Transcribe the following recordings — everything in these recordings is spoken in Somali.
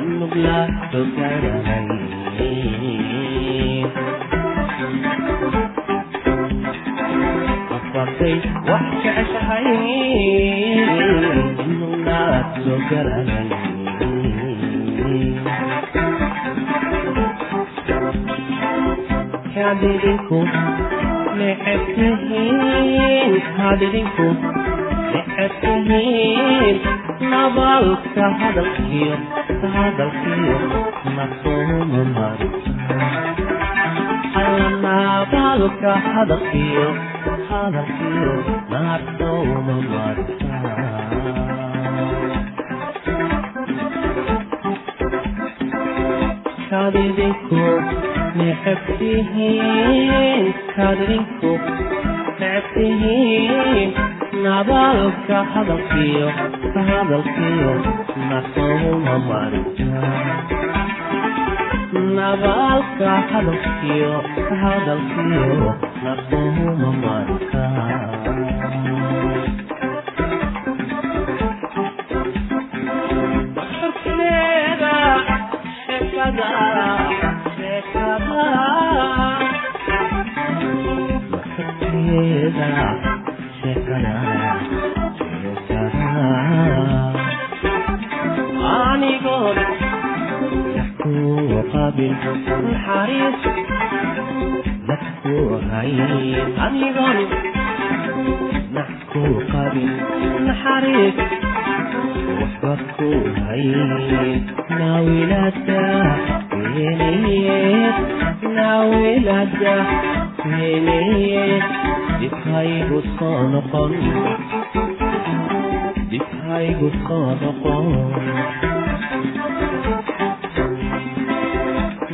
inog la doganahay afartay wax jeceshahay inog laad doganahay hadidinku necebtihiin hadidinku hadalkiyo hadalkiyo ma soomi maro alanabaalka hadalkiyo hadalkiyo ma soomi maro kaad idinku necebtihiin kaad idinku necebtihiin nabaalka hadalkiyo hadalkiyo nabaalka hadalkiyo hadalkiyo naqooma marka. naxariis dadku hay adigonu nax ku qabin naxariis waxba ku hay naawilada weenayeed naawilada weenayeed dibhaygu soo noqon dibhaygu soo noqon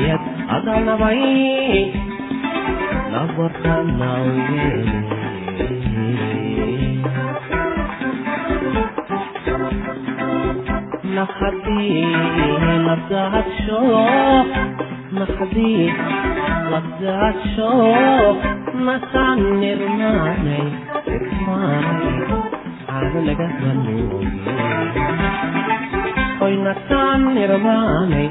iyad adalabay labartanaawye نحدي لبدات شوق نحدي لبدات شوق نسعن رماني رماني على لقى ظنوني قوي نسعن رماني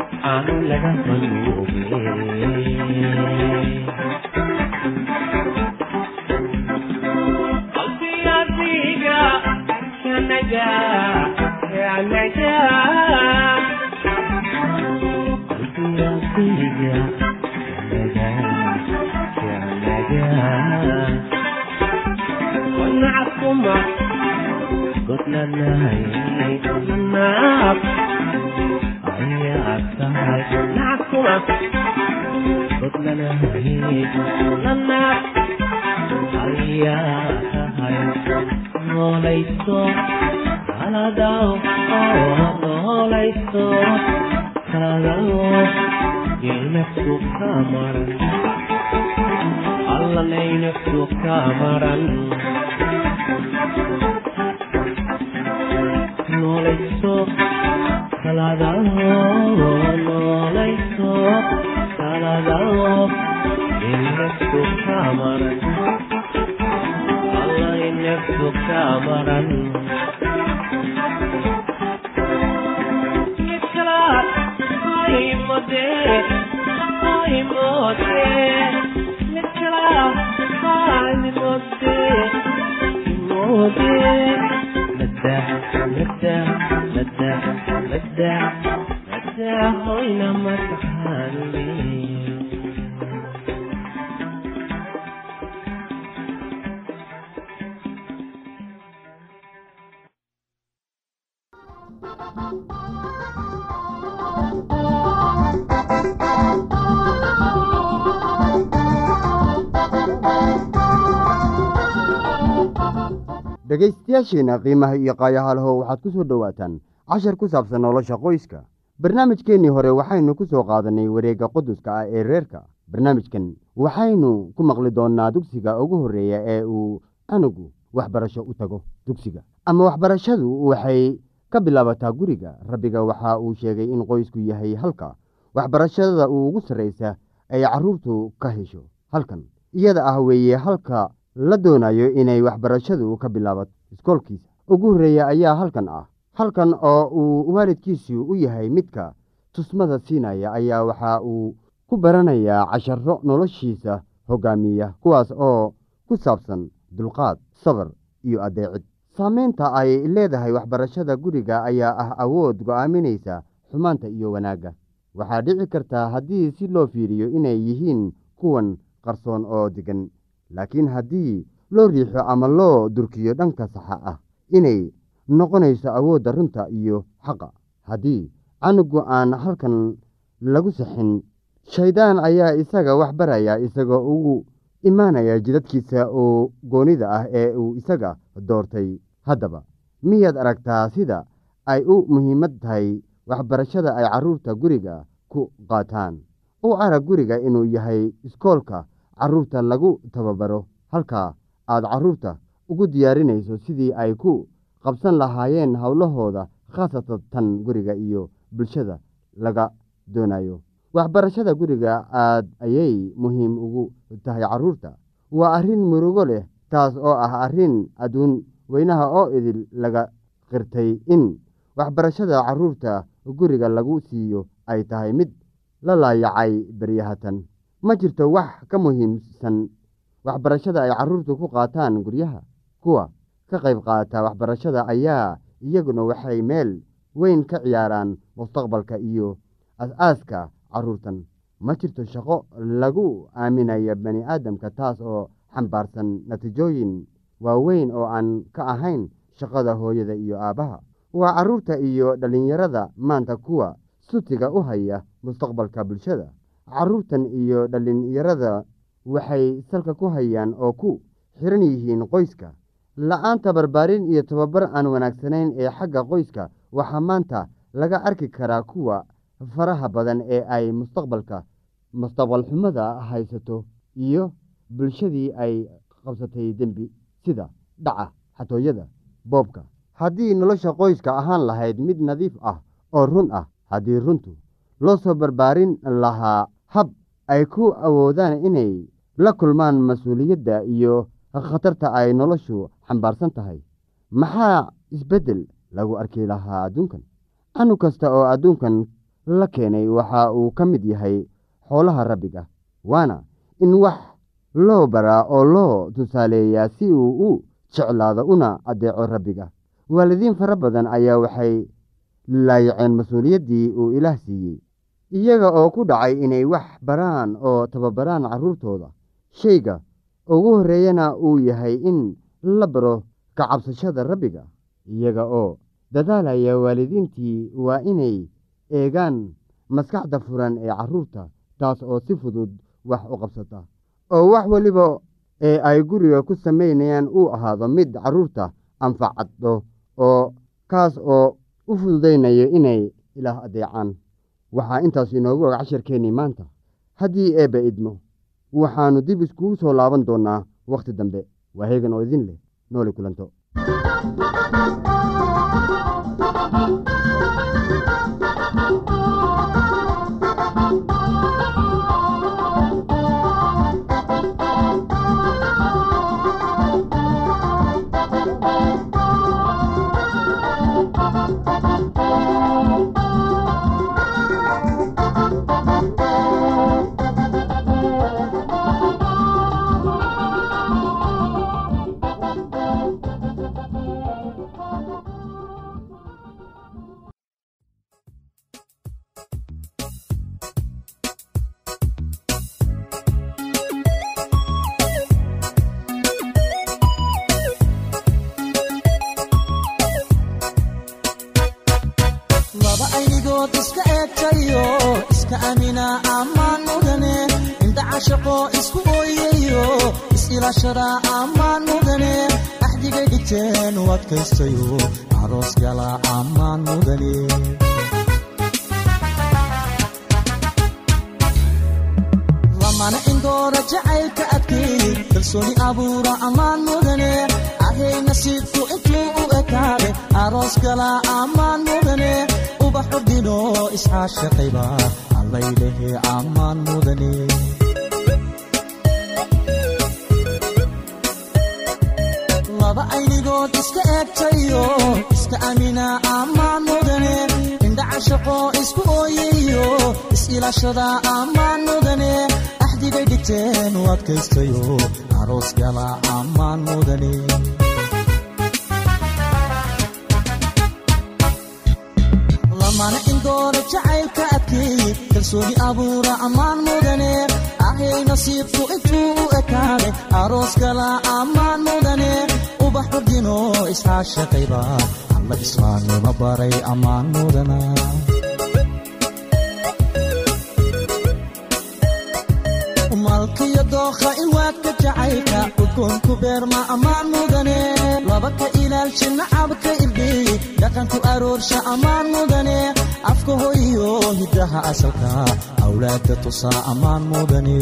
caano laga manuuge alla naasaan irmaanay irmaanay caano laga manuuge qalbigaadiga kanagaa ونعكما قلنا نهي نعم أي أكتاي نعكما قلنا نهي نعم أي أكتاي نوليسو kaladao noolayso kaladao ilnaftu dhegaystayaasheena qiimaha iyo qaayahalaho waxaad ku soo dhowaataan cashar ku saabsan nolosha qoyska. Barnaamijkeennii hore waxaynu ku soo qaadanay wareegga quduska ah ee reerka. Barnaamijkan waxaynu ku maqli doonnaa dugsiga ugu horreeya ee uu anugu waxbarasho u tago dugsiga. Ama waxbarashadu waxay ka bilaabataa guriga. Rabbiga waxa uu sheegay in qoysku yahay halka. Waxbarashada ugu sarraysa ay carruurtu ka hesho halkan. Iyada ah weeye halka la doonayo inay waxbarashadu ka bilaabato iskoolkiisa ugu horreeya ayaa halkan ah halkan oo uu waalidkiisu u yahay midka tusmada siinaya ayaa waxa uu ku baranayaa casharo noloshiisa hogaamiya kuwaas oo ku saabsan dulqaad sabar iyo adeecid. Saameynta ay leedahay waxbarashada guriga ayaa ah awood go'aaminaysa xumaanta iyo wanaagga. Waxaa dhici kartaa haddii si loo fiiriyo inay yihiin kuwan qarsoon oo degan laakiin haddii loo riixo ama loo durkiyo dhanka saxa ah inay noqonayso awoodda runta iyo xaqa. Haddii canugu aan halkan lagu saxin shayddaan ayaa isaga wax baraya isagoo ugu imaanaya jidadkiisa oo goonida ah ee uu isaga doortay. Haddaba miyaad aragtaa sida ay u muhiimad tahay waxbarashada ay carruurta guriga ku qaataan? U arag guriga inuu yahay iskoolka carruurta lagu tababaro halkaa aad carruurta ugu diyaarinayso sidii ay ku qabsan lahaayeen howlahooda khaasatan tan guriga iyo bulshada laga doonayo. Waxbarashada guriga aad ayay muhiim ugu tahay carruurta. Waa arrin murugo leh taas oo ah arrin adduun weynaha oo idil laga qirtay in waxbarashada carruurta guriga lagu siiyo ay tahay mid la laayacay beryahatan ma jirto wax ka muhiimsan waxbarashada ay carruurtu ku qaataan guryaha? Kuwa ka qayb qaata waxbarashada ayaa iyaguna waxay meel weyn ka ciyaaraan mustaqbalka iyo as-aaska carruurtan ma jirto shaqo lagu aaminayo bani aadamka taas oo xambaarsan natiijooyin waaweyn oo aan ka ahayn shaqada hooyada iyo aabbaha waa carruurta iyo dhallinyarada maanta kuwa sutiga u haya mustaqbalka bulshada. Carruurtan iyo dhallinyarada waxay salka ku hayaan oo ku xiran yihiin qoyska la'aanta barbaarin iyo tababar aan wanaagsanayn ee xagga qoyska waxaa maanta laga arki karaa kuwa faraha badan ee ay mustaqbalka mustaqbal xumada haysato iyo bulshadii ay qabsatay dembi sida dhaca xatooyada boobka. Haddii nolosha qoyska ahaan lahayd mid nadiif ah oo run ah haddii runtu loo soo barbaarin lahaa hab ay ku awoodaan inay la kulmaan mas'uuliyadda iyo khatarta ay noloshu xambaarsan tahay. Maxaa isbeddel lagu arki lahaa adduunkan? Canug kasta oo adduunkan la keenay waxa uu ka mid yahay xoolaha rabbiga waana in wax loo baraa oo loo tusaaleeyaa si uu u jeclaado una addeeco rabbiga. Waalidiin fara badan ayaa waxay laayaceen mas'uuliyaddii uu ilaah siiyey iyaga oo ku dhacay inay wax baraan oo tababaraan carruurtooda shayga ugu horreeyana uu yahay in la baro ka cabsashada rabbiga iyaga oo dadaalaya waalidiintii waa inay eegaan maskaxda furan ee carruurta taas oo si fudud wax u qabsata. Oo wax weliba ee ay guriga ku samaynayaan uu ahaado mid carruurta anfacaddo oo kaas oo u fududaynayo inay ilaah addeecaan waxaa intaas inoogu og casharkeennii maanta. Haddii eebba idmo waxaannu dib iskugu soo laaban doonnaa wakhti dambe. Waa heegan oo idin leh nooli kulanto ammaan mudane lamana indoora jacaylka adkeey kalsooni abuura ammaan mudane ahay nasiibku intuu u ekaade aroos gala ammaan mudane ubax ordino iscaashaqayba allaylehe ammaan mudane laba aynigood iska eegtayo iska amina ammaan mudane indha cashaqo isku ooyayo is-ilaashada ammaan mudane. Axdigay dhigteen u adkaystayo aroos gala ammaan mudane. Lamana indoora jacaylka adkeey kalsooni abuura ammaan mudane. Ahay nasiibku intuu u ekaade aroos gala ammaan mudane. Ubax ordino iscaashaqayba alla islaamnimo baray ammaan mudana malkiyo dookha ilwaadka jacaylka udkoonku beerma ammaan mudane laba ka ilaalshi nacabka irdhiy dhaqanku aroorsha ammaan mudane afka hoyiyo hiddaha asalka awlaadda tusaa ammaan mudane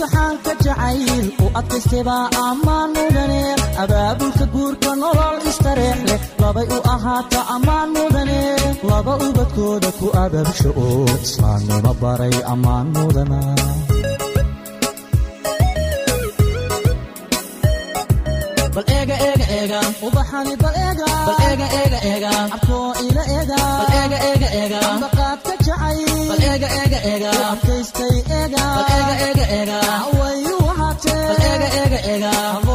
aramida imtixaanka jacayl u adkaystaybaa ammaan mudane. Abaabulka guurka nolol istareex leh labay u ahaata ammaan mudane. Laba ubadkooda ku abaabsha oo islaamnimo baray ammaan mudana. Bal eega eega eega. Ubaxani bal eega. Bal eega eega eega. Abkoo ila eega. Bal eega eega eega. Ambaqaadka jacay bal eega eega eega. Adkaystay eega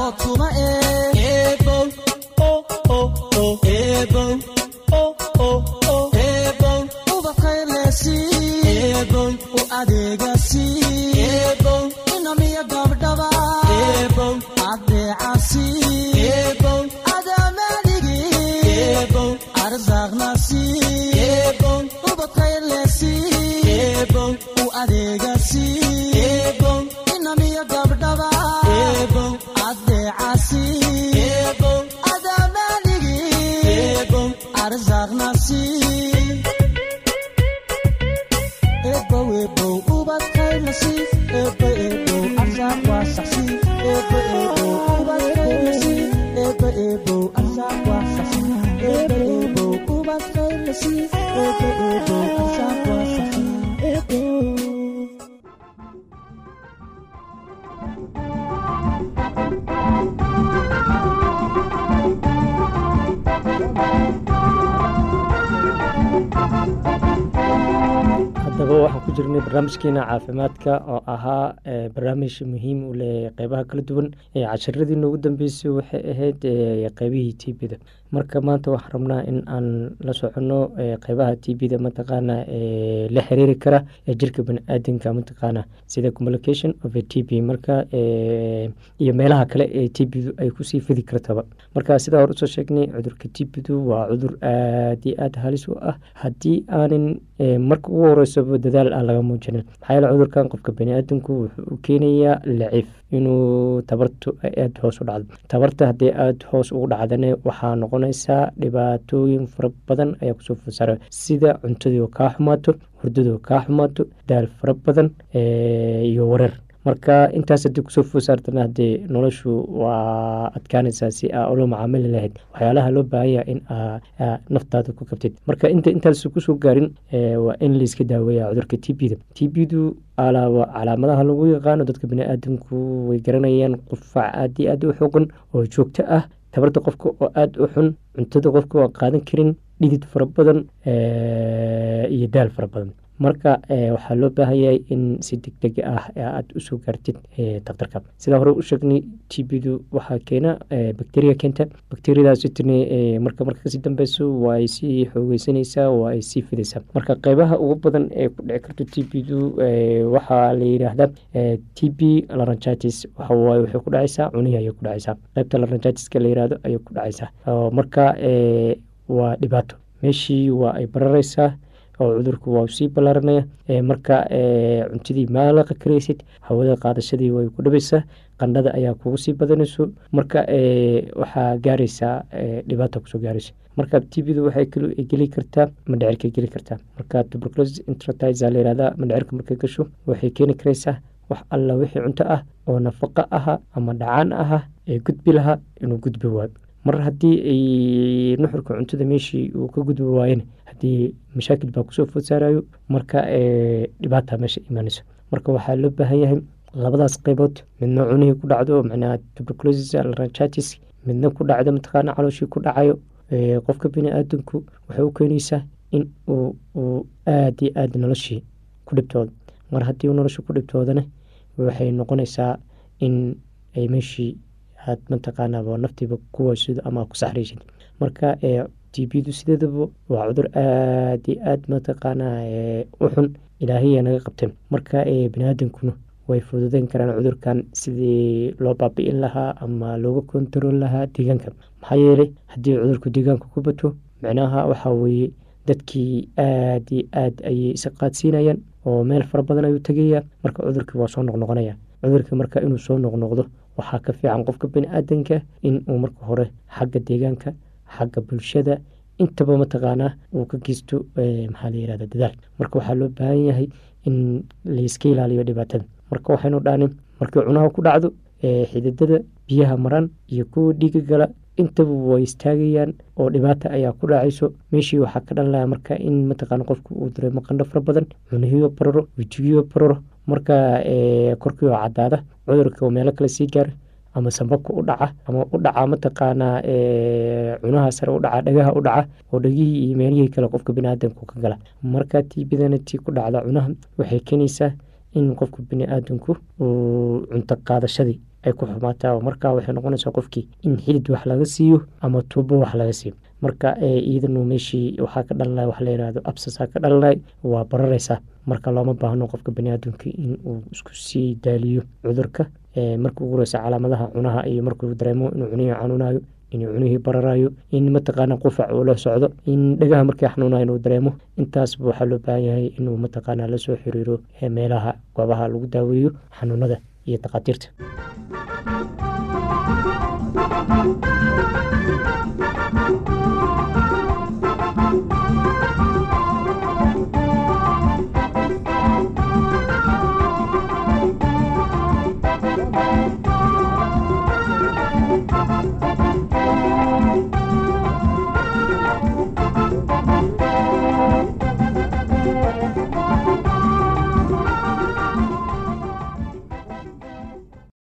haddaba waxaan ku jirnay barnaamijkeena caafimaadka oo ahaa eh, barnaamij muhiim u leh qeybaha kala duwan ee casharadii noogu dambeysay waxay ahayd eh, qeybihii tbda marka maanta waxaan rabnaa in aan la socono eh, qeybaha tbda mataqaana ee la xiriiri kara ee jirka baniaadamka mataqaana sida communication of tb marka eh, iyo meelaha kale ee tbdu ay ku sii fidi kartaba. Marka sidaa hore u soo sheegnay cudurka tbdu waa cudur aad iyo aad halis u ah. Haddii aanin eh, marka ugu horeysaba dadaal aan laga muujinin maxaa yeele cudurkan qofka baniaadamku wuxuu u keenayaa lacif inuu tabartu aada hoos u dhacdo. Tabarta haddii aada hoos ugu dhacdana waxaa noqonaysaa dhibaatooyin fara badan ayaa ku soo fasara sida cuntadii kaa xumaato hurdadii oo kaa xumaato daal fara badan iyo wareer marka intaas haddii ku soo fosaartana haddee noloshu waa adkaanaysaa si aa ula macaamili lahayd waxyaalaha loo baahan yaha in aa aa naftaada ku kabtid. Marka inta intaas ku soo gaarin waa in layska daaweeya cudurka t b da t b du calaamadaha lagu yaqaano dadka baniaadamku way garanayaan qufac aad iyo aad u xogan oo joogto ah tabarta qofka oo aada u xun cuntada qofka oo qaadan karin dhidid fara badan iyo daal fara badan marka eh, waxaa loo baahan yahay in si deg deg ah aada u soo gaartid eh, daktarka sidaa hore u sheegnay du waxaa keena eh, bacteria keenta. Bacteriadaasitn eh, marka marka ka sii dambeyso waa ay sii xoogeysanaysaa waa ay sii fidaysaa marka qeybaha ugu badan ee ku dhici karto t b du eh, waxaa la yidhaahdaa eh, t b laranchitis waxawaaye waxay ku dhacaysaa cunihii ayay ku dhacaysaa qeybta laranchitiska la yihahdo ayay ku dhacaysaa marka eh, waa dhibaato. Meeshii waa ay barareysaa oo cudurku waa sii ballaaranaya marka cuntadii maalaqa karaysid hawada qaadashadii way ku dhabaysaa qandhada ayaa kugu sii badanayso marka waxaa gaaraysaa dhibaata ku soo gaaraysa. Marka tbdu waxay geli kartaa mandhecirkay geli kartaa. Marka tuberculosis intratiza la yihahda mandhecirka markay gasho waxay keeni karaysaa wax alla wixii cunto ah oo nafaqo aha ama dhacaan aha ee gudbi lahaa inuu gudbi waayo mar haddii ay nuxurka cuntada meeshii uu ka gudbi waayena haddii mashaakil baa ku soo food saarayo marka dhibaata meesha imaanayso marka waxaa loo baahan yahay labadaas qeybood midna cunihii ku dhacdo macnaha tuberculosis laryngitis midna ku dhacdo mataqaana calooshii ku dhacayo. Qofka bini aadamku waxay u keenaysaa in uu aada iyo aada noloshii ku dhibtoodo. Mar haddii nolosha ku dhibtoodana waxay noqonaysaa in ay meeshii aad mataqaanaa naftiiba kuwaysid ama ku saxraysid marka tbdu sideedaba waa cudur aada iyo aad mataqaanaa u xun ilaahaya naga qabteen. Marka biniaadamkuna way fududeyn karaan cudurkan sidii loo baabi'in lahaa ama looga kontarool lahaa deegaanka. Maxaa yeelay haddii cudurku deegaanka ku bato micnaha waxaa weeye dadkii aada iyo aad ayay isa qaadsiinayaan oo meel fara badan ayuu tegaya marka cudurkii waa soo noqnoqonaya cudurkii marka inuu soo noqnoqdo waxaa ka fiican qofka bini aadanka in uu marka hore xagga deegaanka xagga bulshada intaba mataqaanaa uu ka geysto maxaa la dadaal. Marka waxaa loo baahan yahay in layska ilaaliyo dhibaatada. Marka waxaynu dhahnin markii cunaha ku dhacdo xididada biyaha maran iyo kuwa dhiiga gala intaba way istaagayaan oo dhibaata ayaa ku dhacayso meeshii waxaa ka dhanlaya marka in mataqaana qofku uu dareemo qandho fara badan cunahiyo bararo wejigiyo bararo marka korkii oo cadaada cudurka oo meelo kale sii gaara ama sambabka u dhaca ama u dhaca mataqaanaa cunaha sare u dhaca dhagaha u dhaca oo dhegihii iyo meelihii kale qofka biniaadamku ka gala. Marka tiibidana tii ku dhacda cunaha waxay keenaysaa in qofka biniaadamku uu cunto qaadashadii ay ku xumaataa marka waxay noqonaysaa qofkii in xilid wax laga siiyo ama tuubo wax laga siiyo marka iyadanu meeshii waxaa ka dhalanay wax layihahdo absasaa ka dhalanay waa barareysaa marka looma baahno qofka baniaadamka in uu isku sii daaliyo cudurka marka ugu horeysa calaamadaha cunaha iyo markuu dareemo inuu cunihii xanuunayo inuu cunihii bararayo in mataqaana qufac uu la socdo in dhagaha markii xanuunayo inuu dareemo. Intaasba waxaa loo baahan yahay inuu mataqaana la soo xiriiro meelaha goobaha lagu daaweeyo xanuunada iyo takhaatiirta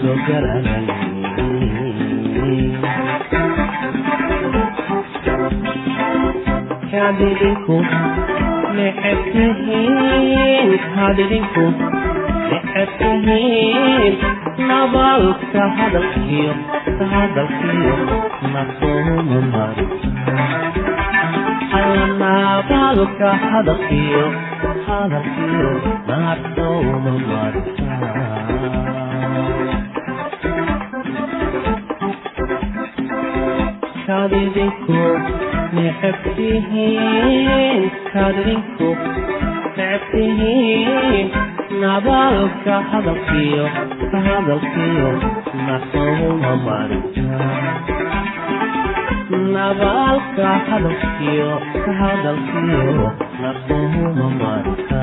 soo garanay adidinku necebtihiin hadidinku necebtihiin nabaalka hadalkiyo hadalkiyo nasoomumar nabaalka hadalkiyo hadalkiyo nasoomumar kaad idinku necabtihiin kaad idinku necabtihiin nabaalka hadalkiyo ka hadalkiyo nakuma marja nabaalka hadalkiyo ka hadalkiyo nakuma marka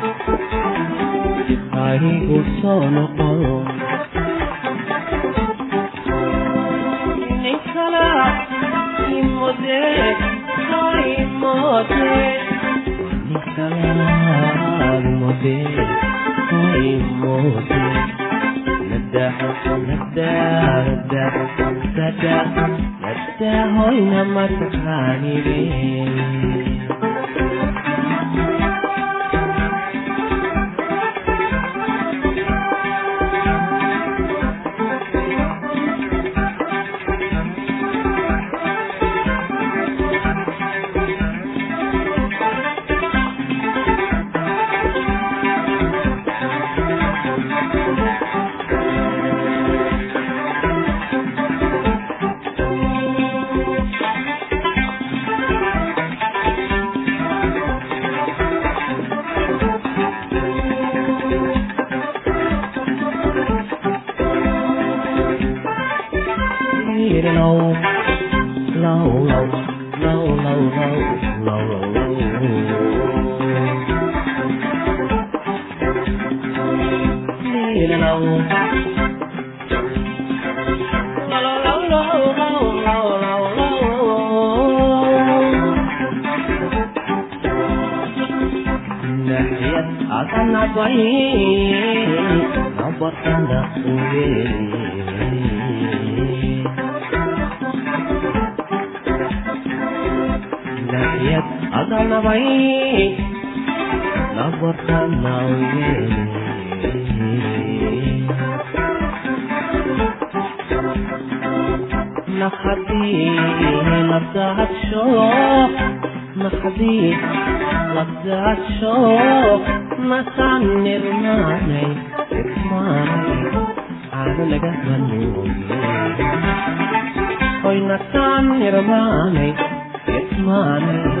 marigu soo noqdo hoyna mataqaanideen నవై నవ్వత నవ్వే نخدي لبدها تشوف نخدي لبدها تشوف نسعني رماني اسمعني على لقاه منوني هوي نسعني رماني اسمعني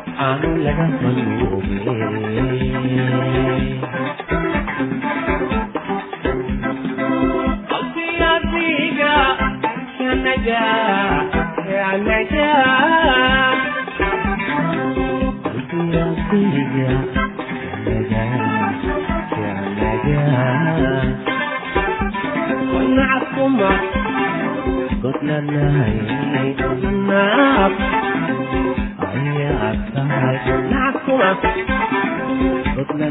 waxaanu laga maluuble Good night.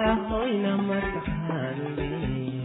yaa hooyna ma taqaanay